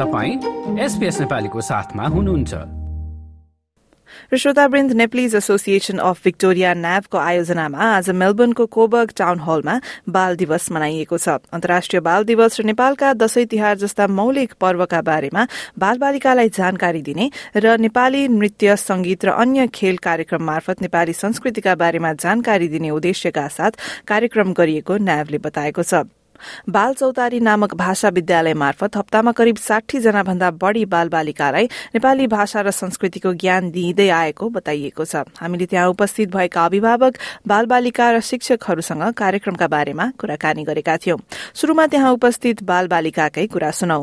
तपाईँ एसपिएस नेपालीको साथमा हुनुहुन्छ। श्रोतावृन्द नेप्लिज एसोसिएसन अफ भिक्टोरिया न्याभको आयोजनामा आज मेलबर्नको कोबर्ग टाउन हलमा बाल दिवस मनाइएको छ। अन्तर्राष्ट्रिय बाल दिवस र नेपालका दशैं तिहार जस्ता मौलिक पर्वका बारेमा बाल बालिकालाई जानकारी दिने र नेपाली नृत्य संगीत र अन्य खेल कार्यक्रम मार्फत नेपाली संस्कृतिका बारेमा जानकारी दिने उद्देश्यका साथ कार्यक्रम गरिएको न्यावले बताएको छ। बाल चौतारी नामक भाषा विद्यालय मार्फत हप्तामा करिब साठी जना भन्दा बढ़ी बाल बालिकालाई नेपाली भाषा र संस्कृतिको ज्ञान दिइँदै आएको बताइएको छ। हामीले त्यहाँ उपस्थित भएका अभिभावक बाल बालिका र शिक्षकहरूसँग कार्यक्रमका बारेमा कुराकानी गरेका थियौं। शुरूमा त्यहाँ उपस्थित बाल बालिकाकै कुरा सुनौ।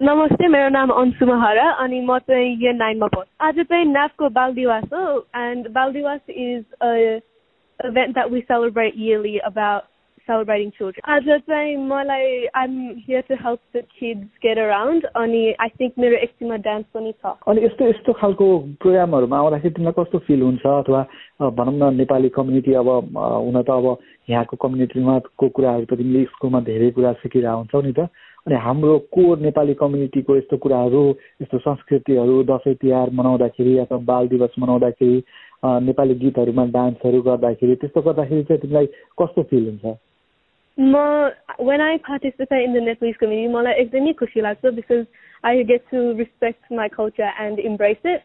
नमस्ते मेरो नाम अन्सु महरा अनि म चाहिँ इयर नाइनमा पढ्छु। आज चाहिँ नाफको बाल दिवस हो and Bal Diwas is event that we celebrate celebrating children. I say, मलाई I'm here to help the kids get around. अनि I think मेरो एकछिनमा डान्स पनि छ अनि यस्तो यस्तो खालको प्रोग्रामहरूमा आउँदाखेरि तिमीलाई कस्तो फिल हुन्छ? अथवा भनौँ न नेपाली कम्युनिटी अब हुन त अब यहाँको कम्युनिटीमा को कुराहरू त तिमीले स्कुलमा धेरै कुरा सिकिरहेको हुन्छौ नि त। अनि हाम्रो कोर नेपाली कम्युनिटीको यस्तो कुराहरू यस्तो संस्कृतिहरू दसैँ तिहार मनाउँदाखेरि अथवा बाल दिवस मनाउँदाखेरि नेपाली गीतहरूमा डान्सहरू गर्दाखेरि त्यस्तो गर्दाखेरि चाहिँ तिमीलाई कस्तो फिल हुन्छ? when I participate in the Nepalese community, मलाई एकदमै खुसी लाग्छ because I get to respect my culture and embrace it.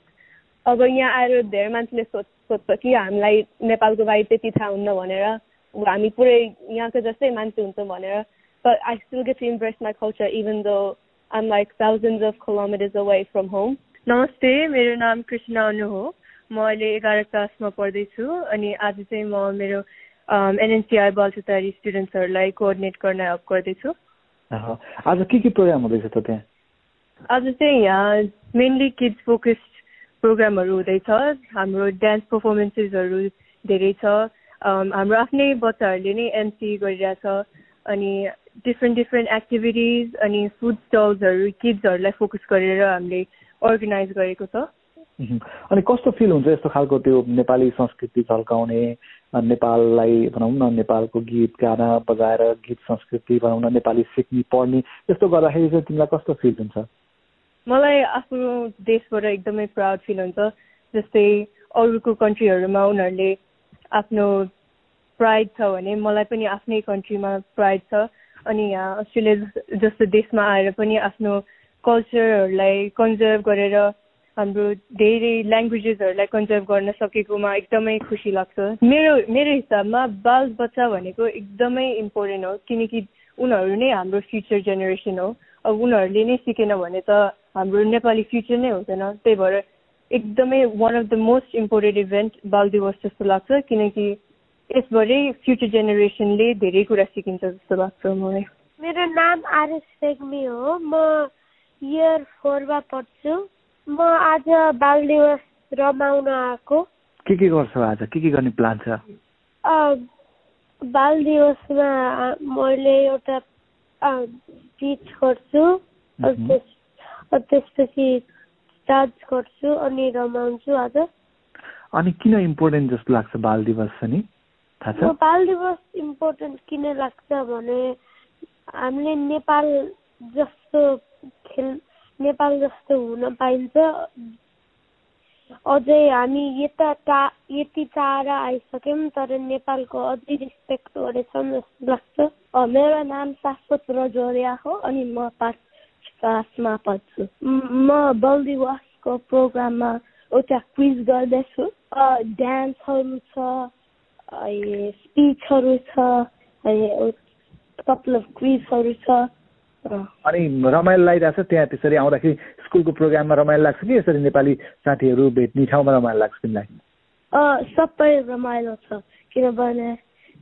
अब यहाँ आएर धेरै मान्छेले सोच सोध्छ कि हामीलाई नेपालको बारे त्यति थाहा हुन्न भनेर हामी पुरै यहाँको जस्तै मान्छे हुन्छ भनेर but I still get to embrace my culture even though I'm like thousands of kilometers away from home. नमस्ते मेरो नाम कृष्ण अनु हो म अहिले एघार क्लासमा पढ्दैछु अनि आज चाहिँ म मेरो एनएनसिआर बालचुतारी स्टुडेन्ट्सहरूलाई कोअर्डिनेट गर्न हेल्प गर्दैछु। आज के के प्रोग्राम हुँदैछ त त्यहाँ? आज चाहिँ यहाँ मेनली किड्स फोकस्ड प्रोग्रामहरू हुँदैछ। हाम्रो डान्स पर्फर्मेन्सेसहरू धेरै छ। हाम्रो आफ्नै बच्चाहरूले नै एमसी गरिरहेछ। अनि डिफ्रेन्ट डिफ्रेन्ट एक्टिभिटिज अनि फुड स्टल्सहरू किड्सहरूलाई फोकस गरेर हामीले अर्गनाइज गरेको छ। अनि कस्तो फिल हुन्छ यस्तो खालको त्यो नेपाली संस्कृति झल्काउने? नेपाललाई भनौँ न नेपालको गीत गाना बजाएर गीत संस्कृति भनौँ न नेपाली सिक्ने पढ्ने यस्तो गर्दाखेरि चाहिँ तिमीलाई कस्तो फिल हुन्छ? मलाई आफ्नो देशबाट एकदमै प्राउड फिल हुन्छ। जस्तै अरूको कन्ट्रीहरूमा उनीहरूले आफ्नो प्राइड छ भने मलाई पनि आफ्नै कन्ट्रीमा प्राइड छ। अनि यहाँ अस्ट्रेलिया जस्तो देशमा आएर पनि आफ्नो कल्चरहरूलाई कन्जर्भ गरेर हाम्रो धेरै ल्याङ्ग्वेजेसहरूलाई कन्जर्भ गर्न सकेकोमा एकदमै खुसी लाग्छ। मेरो मेरो हिसाबमा बाल बच्चा भनेको एकदमै इम्पोर्टेन्ट हो किनकि उनीहरू नै हाम्रो फ्युचर जेनेरेसन हो। अब उनीहरूले नै सिकेन भने त हाम्रो नेपाली फ्युचर नै हुँदैन। त्यही भएर एकदमै one of the most important event Bal Diwas जस्तो लाग्छ किनकि यसबाटै फ्युचर जेनेरेसनले धेरै कुरा सिकिन्छ जस्तो लाग्छ मलाई। मेरो नाम आरुष रेग्मी हो। म इयर फोरमा पढ्छु। म आज बाल दिवस रमाउन आएको। के के गर्छौ आज? के के गर्ने प्लान छ? बाल दिवसमा मैले एउटा पिच गर्छु। त्यसपछि डान्स गर्छु अनि रमाउँछु आज। अनि किन इम्पोर्टेन्ट जस्तो लाग्छ बाल दिवस नि थाहा छ? बाल दिवस इम्पोर्टेन्ट किन लाग्छ भने हामीले नेपाल जस्तो खेल नेपाल जस्तो हुन पाइन्छ अझै हामी यता टा यति टाढा आइसक्यौँ तर नेपालको अझै रेस्पेक्ट गरेछौँ जस्तो लाग्छ मेरो नाम शाश्वत रजोरिया हो अनि म पाँच क्लासमा पढ्छु म बल्दी वासको प्रोग्राममा एउटा क्विज गर्दैछु डान्सहरू छ स्पिचहरू छ कपाल अफ क्विजहरू छ अनि रमाइलो लागिरहेको छ त्यहाँ त्यसरी आउँदाखेरि स्कुलको प्रोग्राममा रमाइलो लाग्छ कि यसरी नेपाली साथीहरू भेट्ने ठाउँमा रमाइलो लाग्छ तिमीलाई? सबै रमाइलो छ किनभने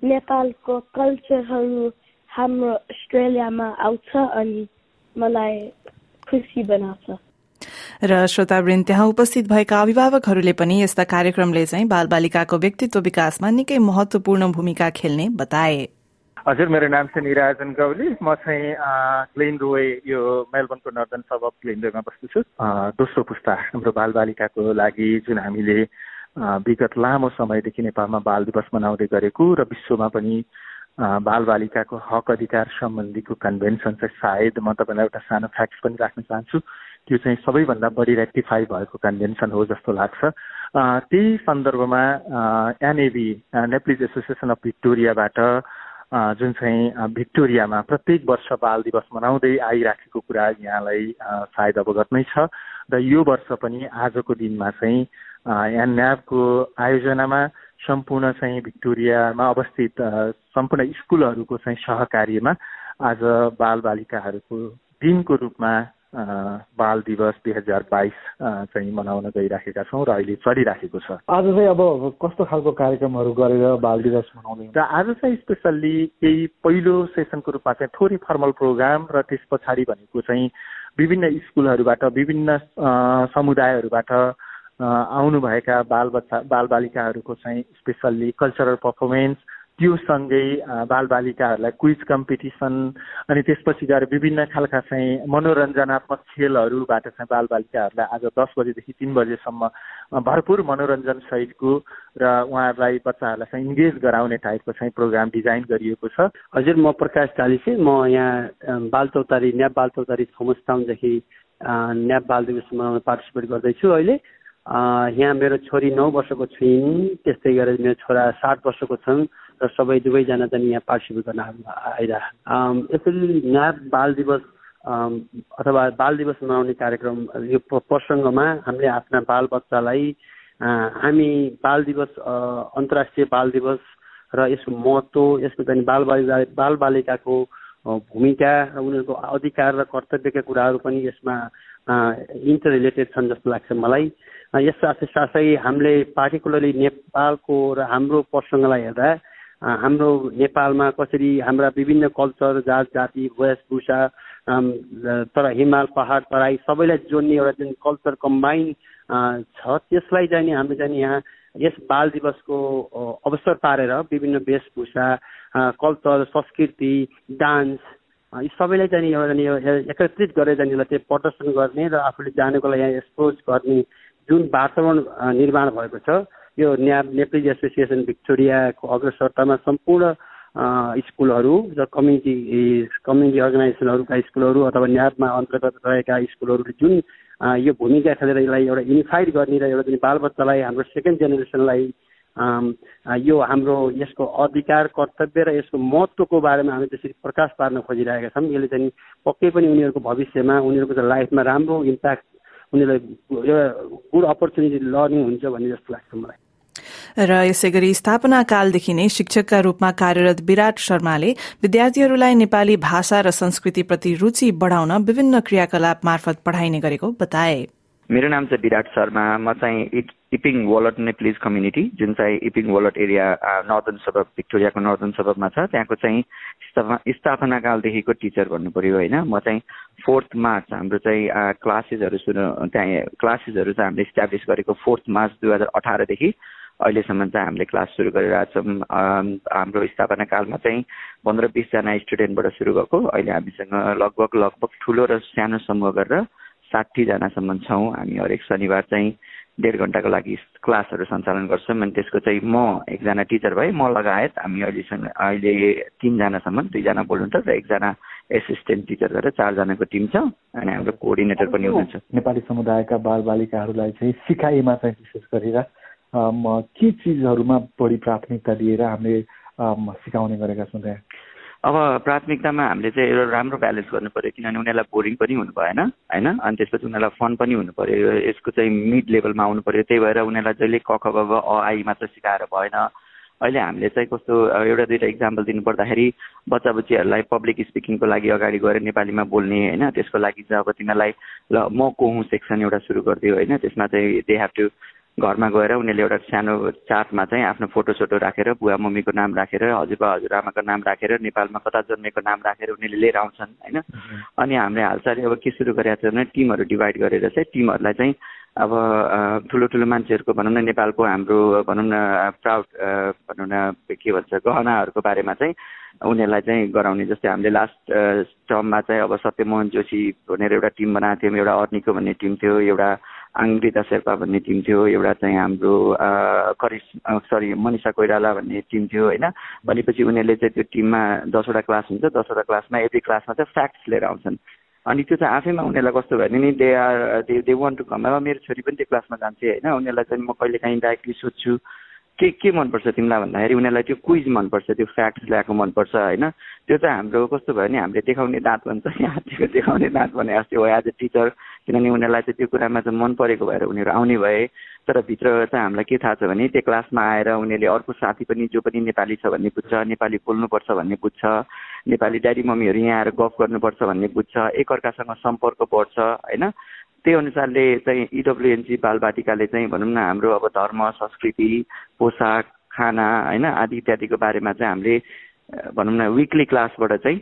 नेपालको कल्चरहरू हाम्रो अस्ट्रेलियामा आउँछ अनि मलाई खुसी बनाउँछ। र श्रोतावृन्द त्यहाँ उपस्थित भएका अभिभावकहरूले पनि यस्ता कार्यक्रमले चाहिँ बालबालिकाको व्यक्तित्व विकासमा निकै महत्वपूर्ण भूमिका खेल्ने बताए। हजुर मेरो नाम चाहिँ निराजन गौली। म चाहिँ ग्लेन रोए यो मेलबर्नको नर्दन सब अफ ग्लेन रोएमा बस्दैछु दोस्रो पुस्ता हाम्रो बालबालिकाको लागि जुन हामीले विगत लामो समयदेखि नेपालमा बाल दिवस मनाउँदै गरेको र विश्वमा पनि बालबालिकाको हक अधिकार सम्बन्धीको कन्भेन्सन चाहिँ सायद म तपाईँलाई एउटा सानो फ्याक्ट्स पनि राख्न चाहन्छु। त्यो चाहिँ सबैभन्दा बढी रेक्टिफाई भएको कन्भेन्सन हो जस्तो लाग्छ। त्यही सन्दर्भमा एनएबी नेप्लिज एसोसिएसन अफ भिक्टोरियाबाट जुन चाहिँ भिक्टोरियामा प्रत्येक वर्ष बाल दिवस मनाउँदै आइराखेको कुरा यहाँलाई सायद अवगत नै छ। र यो वर्ष पनि आजको दिनमा चाहिँ एनएबको आयोजनामा सम्पूर्ण चाहिँ भिक्टोरियामा अवस्थित सम्पूर्ण स्कुलहरूको चाहिँ सहकार्यमा आज बालबालिकाहरूको दिनको रूपमा बाल दिवस दुई हजार बाइस चाहिँ मनाउन गइराखेका छौँ र अहिले चलिराखेको छ। आज चाहिँ अब कस्तो खालको कार्यक्रमहरू गरेर बाल दिवस मनाउँदै र आज चाहिँ स्पेसल्ली केही पहिलो सेसनको रूपमा चाहिँ थोरै फर्मल प्रोग्राम र त्यस पछाडि भनेको चाहिँ विभिन्न स्कुलहरूबाट विभिन्न समुदायहरूबाट आउनुभएका बाल बच्चा बालबालिकाहरूको चाहिँ स्पेसल्ली कल्चरल पर्फर्मेन्स त्यो सँगै बालबालिकाहरूलाई क्विज कम्पिटिसन अनि त्यसपछि गएर विभिन्न खालका चाहिँ मनोरञ्जनात्मक खेलहरूबाट चाहिँ बालबालिकाहरूलाई आज दस बजेदेखि तिन बजेसम्म भरपुर मनोरञ्जन सहितको र उहाँहरूलाई बच्चाहरूलाई चाहिँ इङ्गेज गराउने टाइपको चाहिँ प्रोग्राम डिजाइन गरिएको छ। हजुर म प्रकाश चालिसे। म यहाँ बाल चौतारी न्याप बाल चौतारी थोमस टाउनदेखि न्याप बाल दिवस मनाउन पार्टिसिपेट गर्दैछु अहिले। यहाँ मेरो छोरी नौ वर्षको छिन् त्यस्तै गरेर मेरो छोरा सात वर्षको छन्। र सबै दुवैजना चाहिँ यहाँ पार्टिसिपेट गर्न आइरह। यसरी न्याप बाल दिवस अथवा बाल दिवस मनाउने कार्यक्रम यो प्रसङ्गमा हामीले आफ्ना बाल बच्चालाई हामी बाल दिवस अन्तर्राष्ट्रिय बाल दिवस र यसको महत्त्व यसको चाहिँ बालबालिका बालबालिकाको भूमिका र उनीहरूको अधिकार र कर्तव्यका कुराहरू पनि यसमा इन्टर रिलेटेड छन् जस्तो लाग्छ मलाई। यस साथै साथै हामीले पार्टिकुलरली नेपालको र हाम्रो प्रसङ्गलाई हेर्दा हाम्रो नेपालमा कसरी हाम्रा विभिन्न कल्चर जात जाति वेशभूषा तर हिमाल पहाड तराई सबैलाई जोड्ने एउटा जुन कल्चर कम्बाइन छ त्यसलाई चाहिँ नि हामीले चाहिँ यहाँ यस बाल दिवसको अवसर पारेर विभिन्न वेशभूषा कल्चर संस्कृति डान्स यी सबैलाई चाहिँ एउटा एकत्रित गरेर यसलाई चाहिँ प्रदर्शन गर्ने र आफूले जानेको लागि यहाँ एक्सपोज गर्ने जुन वातावरण निर्माण भएको छ। यो न्या नेप्लिज एसोसिएसन भिक्टोरियाको अग्रसरतामा सम्पूर्ण स्कुलहरू र कम्युनिटी कम्युनिटी अर्गनाइजेसनहरूका स्कुलहरू अथवा न्यापमा अन्तर्गत रहेका स्कुलहरूले जुन यो भूमिका खेलेर यसलाई एउटा युनिफाइड गर्ने र एउटा जुन बालबच्चालाई हाम्रो सेकेन्ड जेनेरेसनलाई यो हाम्रो यसको अधिकार कर्तव्य र यसको महत्त्वको बारेमा हामी त्यसरी प्रकाश पार्न खोजिरहेका छौँ। यसले चाहिँ पक्कै पनि उनीहरूको भविष्यमा उनीहरूको चाहिँ लाइफमा राम्रो इम्प्याक्ट उनीहरूलाई एउटा गुड अपर्च्युनिटी लर्निङ हुन्छ भन्ने जस्तो लाग्छ मलाई। र यसै गरी स्थापना कालदेखि नै शिक्षकका रूपमा कार्यरत विराट शर्माले विद्यार्थीहरूलाई नेपाली भाषा र संस्कृतिप्रति रुचि बढ़ाउन विभिन्न क्रियाकलाप मार्फत पढ़ाइने गरेको बताए। मेरो नाम चाहिँ विराट शर्मा। म चाहिँ इपिङ वलट नेप्लिज कम्युनिटी जुन चाहिँ इपिङ वलट एरिया नर्दन सबब भिक्टोरियाको नर्दन सबबमा छ। त्यहाँको चाहिँ स्थापना कालदेखिको टिचर भन्नु पऱ्यो होइन। म चाहिँ फोर्थ मार्च हाम्रो चाहिँ क्लासेसहरू सुरु त्यहाँ क्लासेसहरू चाहिँ हामीले इस्टाब्लिस गरेको फोर्थ मार्च दुई हजार अठारदेखि अहिलेसम्म चाहिँ हामीले क्लास सुरु गरिरहेछौँ। हाम्रो स्थापना कालमा चाहिँ पन्ध्र बिसजना स्टुडेन्टबाट सुरु भएको। अहिले हामीसँग लगभग लगभग ठुलो र सानो समूह गरेर साठीजनासम्म छौँ। हामी हरेक शनिबार चाहिँ डेढ घन्टाको लागि क्लासहरू सञ्चालन गर्छौँ अनि त्यसको चाहिँ म एकजना टिचर भएँ म लगायत हामी अहिलेसँग अहिले तिनजनासम्म दुईजना बोल्नुहुन्छ र एकजना एसिस्टेन्ट टिचर गरेर चारजनाको टिम छ अनि हाम्रो कोअर्डिनेटर पनि हुनुहुन्छ। नेपाली समुदायका बालबालिकाहरूलाई चाहिँ सिकाइमा चाहिँ विशेष गरेर के चिजहरूमा बढी प्राथमिकता दिएर हामीले सिकाउने गरेका छौँ त्यहाँ? अब प्राथमिकतामा हामीले चाहिँ एउटा राम्रो ब्यालेन्स गर्नु पऱ्यो किनभने उनीहरूलाई बोरिङ पनि हुनु भएन होइन? अनि त्यसपछि उनीहरूलाई फन पनि हुनु पऱ्यो यसको चाहिँ मिड लेभलमा आउनु पऱ्यो त्यही भएर उनीहरूलाई जहिले क ख ग अ आई मात्र सिकाएर भएन। अहिले हामीले चाहिँ कस्तो एउटा दुइटा इक्जाम्पल दिनु पर्दाखेरि बच्चा बच्चीहरूलाई पब्लिक स्पिकिङको लागि अगाडि गएर नेपालीमा बोल्ने होइन? त्यसको लागि चाहिँ अब तिनीहरूलाई ल म को हुँ सेक्सन एउटा सुरु गरिदियो होइन? त्यसमा चाहिँ दे हेभ टु घरमा गएर उनीहरूले एउटा सानो चार्टमा चाहिँ आफ्नो फोटो सोटो राखेर बुवा मम्मीको नाम राखेर हजुरबा हजुरआमाको नाम राखेर नेपालमा कता जन्मेको नाम राखेर उनीहरूले लिएर आउँछन् होइन? अनि हामीले हालसालै अब के सुरु गरेका छ भने टिमहरू डिभाइड गरेर चाहिँ टिमहरूलाई चाहिँ अब ठुलो ठुलो मान्छेहरूको भनौँ न नेपालको हाम्रो भनौँ न प्राउड भनौँ न के भन्छ गहनाहरूको बारेमा चाहिँ उनीहरूलाई चाहिँ गराउने जस्तै हामीले लास्ट टर्ममा चाहिँ अब सत्यमोहन जोशी भनेर एउटा टिम बनाएको थियौँ एउटा अर्निको भन्ने टिम थियो एउटा आङ्ग्रिता शेर्पा भन्ने टिम थियो एउटा चाहिँ हाम्रो करिस सरी मनिषा कोइराला भन्ने टिम थियो होइन? भनेपछि उनीहरूले चाहिँ त्यो टिममा दसवटा क्लास हुन्छ दसवटा क्लासमा एभ्री क्लासमा चाहिँ फ्याक्ट्स लिएर आउँछन्। अनि त्यो चाहिँ आफैमा उनीहरूलाई कस्तो भयो भने नि they are they they want to come मेरो छोरी पनि त्यो क्लासमा जान्छे होइन? उनीहरूलाई चाहिँ म कहिले काहीँ डाइरेक्टली सोध्छु। के के मनपर्छ तिमीलाई भन्दाखेरि? उनीहरूलाई त्यो क्विज मनपर्छ त्यो फ्याक्ट्स ल्याएको मनपर्छ होइन? त्यो चाहिँ हाम्रो कस्तो भयो भने हामीले देखाउने दाँत भन्छ हात्तीको देखाउने दाँत भने जस्तै हो एज अ टिचर किनभने उनीहरूलाई चाहिँ त्यो कुरामा चाहिँ मन परेको भएर उनीहरू आउने भए। तर भित्र चाहिँ हामीलाई के थाहा छ भने त्यो क्लासमा आएर उनीहरूले अर्को साथी पनि जो पनि नेपाली छ भन्ने बुझ्छ नेपाली बोल्नुपर्छ भन्ने बुझ्छ नेपाली ड्याडी मम्मीहरू यहाँ आएर गफ गर्नुपर्छ भन्ने बुझ्छ एकअर्कासँग सम्पर्क बढ्छ होइन? त्यही अनुसारले चाहिँ इडब्लुएनजी बालबाटिकाले चाहिँ भनौँ न हाम्रो अब धर्म संस्कृति पोसाक खाना होइन आदि इत्यादिको बारेमा चाहिँ हामीले भनौँ न विकली क्लासबाट चाहिँ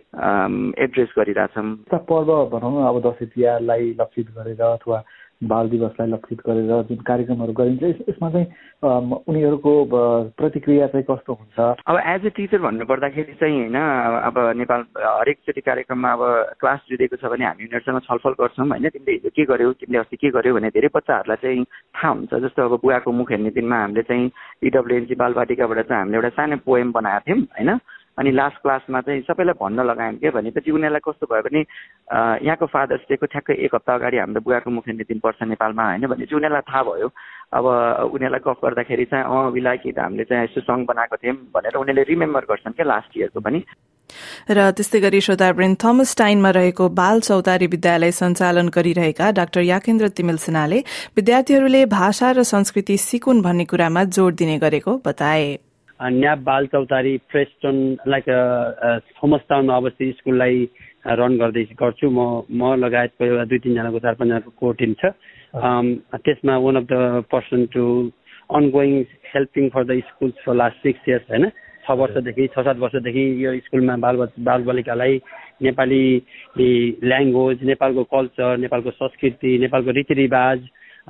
एड्रेस गरिरहेछौँ। पर्व भनौँ न अब दसैँ तिहारलाई लक्षित गरेर अथवा बाल दिवसलाई लक्षित गरेर जुन कार्यक्रमहरू गरिन्छ यसमा चाहिँ उनीहरूको प्रतिक्रिया चाहिँ कस्तो हुन्छ? अब एज ए टिचर भन्नुपर्दाखेरि चाहिँ होइन अब नेपाल हरेकचोटि कार्यक्रममा अब क्लास जुदेको छ भने हामी उनीहरूसँग छलफल गर्छौँ होइन तिमीले हिजो के गर्यौ तिमीले अस्ति के गर्यौ भने धेरै बच्चाहरूलाई चाहिँ थाहा हुन्छ। जस्तो अब बुवाको मुख हेर्ने दिनमा हामीले चाहिँ इडब्लुएनसी बालबाटिकाबाट चाहिँ हामीले एउटा सानो पोएम बनाएको थियौँ होइन। अनि लास्ट क्लासमा चाहिँ सबैलाई भन्न लगायौँ क्या भनेपछि उनीहरूलाई कस्तो भयो भने यहाँको फादर्स डेको ठ्याक्कै एक हप्ता अगाडि हाम्रो बुवाको मुख्य दिन पर्छ नेपालमा होइन भने चाहिँ उनीहरूलाई थाहा भयो। अब उनीहरूलाई गफ गर्दाखेरि चाहिँ अँ विलाय कि हामीले चाहिँ यस्तो सङ्ग बनाएको थियौँ भनेर उनीहरूले रिमेम्बर गर्छन् क्या लास्ट इयरको पनि। र त्यस्तै गरी श्रोतावृन्द थमस टाइनमा रहेको बाल चौतारी विद्यालय सञ्चालन गरिरहेका डाक्टर याकेन्द्र तिमिल सिन्हाले विद्यार्थीहरूले भाषा र संस्कृति सिकुन् भन्ने कुरामा जोड़ दिने गरेको बताए। Nap Bal Chautari Preston like Thomas टाउनमा अवस्थित स्कुललाई रन गर्दै गर्छु। म म लगायतको एउटा दुई तिनजनाको चार पाँचजनाको को टिम छ। त्यसमा one of the person to ongoing helping for the schools for last six years होइन? छ वर्षदेखि छ सात वर्षदेखि यो स्कुलमा बाल बाल बालिकालाई नेपाली ल्याङ्ग्वेज नेपालको कल्चर नेपालको संस्कृति नेपालको रीतिरिवाज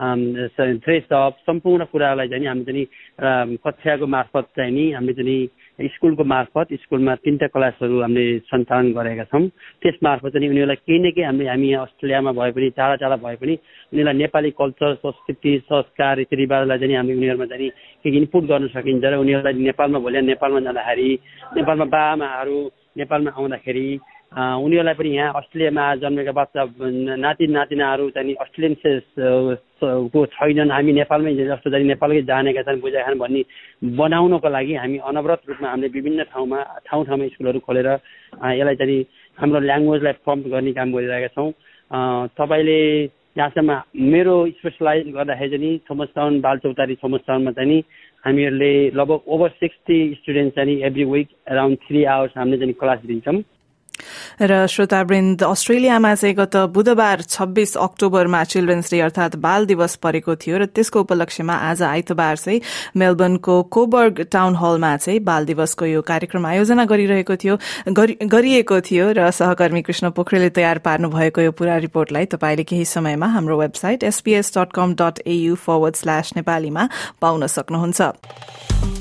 ड्रेसअप सम्पूर्ण कुरालाई चाहिँ हामी चाहिँ कक्षाको मार्फत चाहिँ नि हामीले चाहिँ स्कुलको मार्फत स्कुलमा तिनवटा क्लासहरू हामीले सञ्चालन गरेका छौँ। त्यस मार्फत चाहिँ उनीहरूलाई केही न केही हामीले हामी यहाँ अस्ट्रेलियामा भए पनि टाढा टाढा भए पनि उनीहरूलाई नेपाली कल्चर संस्कृति संस्कार रीतिरिवाजलाई चाहिँ हामी उनीहरूमा चाहिँ केही इनपुट गर्न सकिन्छ र उनीहरूलाई नेपालमा भोलि नेपालमा जाँदाखेरि नेपालमा बाआमाहरू नेपालमा आउँदाखेरि उनीहरूलाई पनि यहाँ अस्ट्रेलियामा जन्मेका बच्चा नाति नातिनाहरू चाहिँ अस्ट्रेलियन को छैनन्। हामी नेपालमै जस्तो चाहिँ नेपालकै जानेका छन् बुझेका छन् भन्ने बनाउनको लागि हामी अनवरत रूपमा हामीले विभिन्न ठाउँमा ठाउँ ठाउँमा स्कुलहरू खोलेर यसलाई चाहिँ हाम्रो ल्याङ्ग्वेजलाई पम्प गर्ने काम गरिरहेका छौँ। तपाईँले यहाँसम्म मेरो स्पेसलाइज गर्दाखेरि चाहिँ थोमस टाउन बाल चौतारी थोमस टाउनमा चाहिँ हामीहरूले लगभग ओभर सिक्सटी स्टुडेन्ट चाहिँ every week around three hours हामीले चाहिँ क्लास दिन्छौँ। र श्रोतावृन्द अस्ट्रेलियामा चाहिँ गत बुधबार छब्बीस अक्टोबरमा चिल्ड्रेन्स डे अर्थात बाल दिवस परेको थियो र त्यसको उपलक्ष्यमा आज आइतबार चाहिँ मेलबर्नको कोबर्ग टाउन हलमा चाहिँ बाल दिवसको यो कार्यक्रम आयोजना गरिरहेको थियो गरिएको थियो र सहकर्मी कृष्ण पोखरेलले तयार पार्नु भएको यो पूरा रिपोर्टलाई तपाईँले केही समयमा हाम्रो website SPS dot com dot A U forward slash नेपालीमा पाउन सक्नुहुन्छ।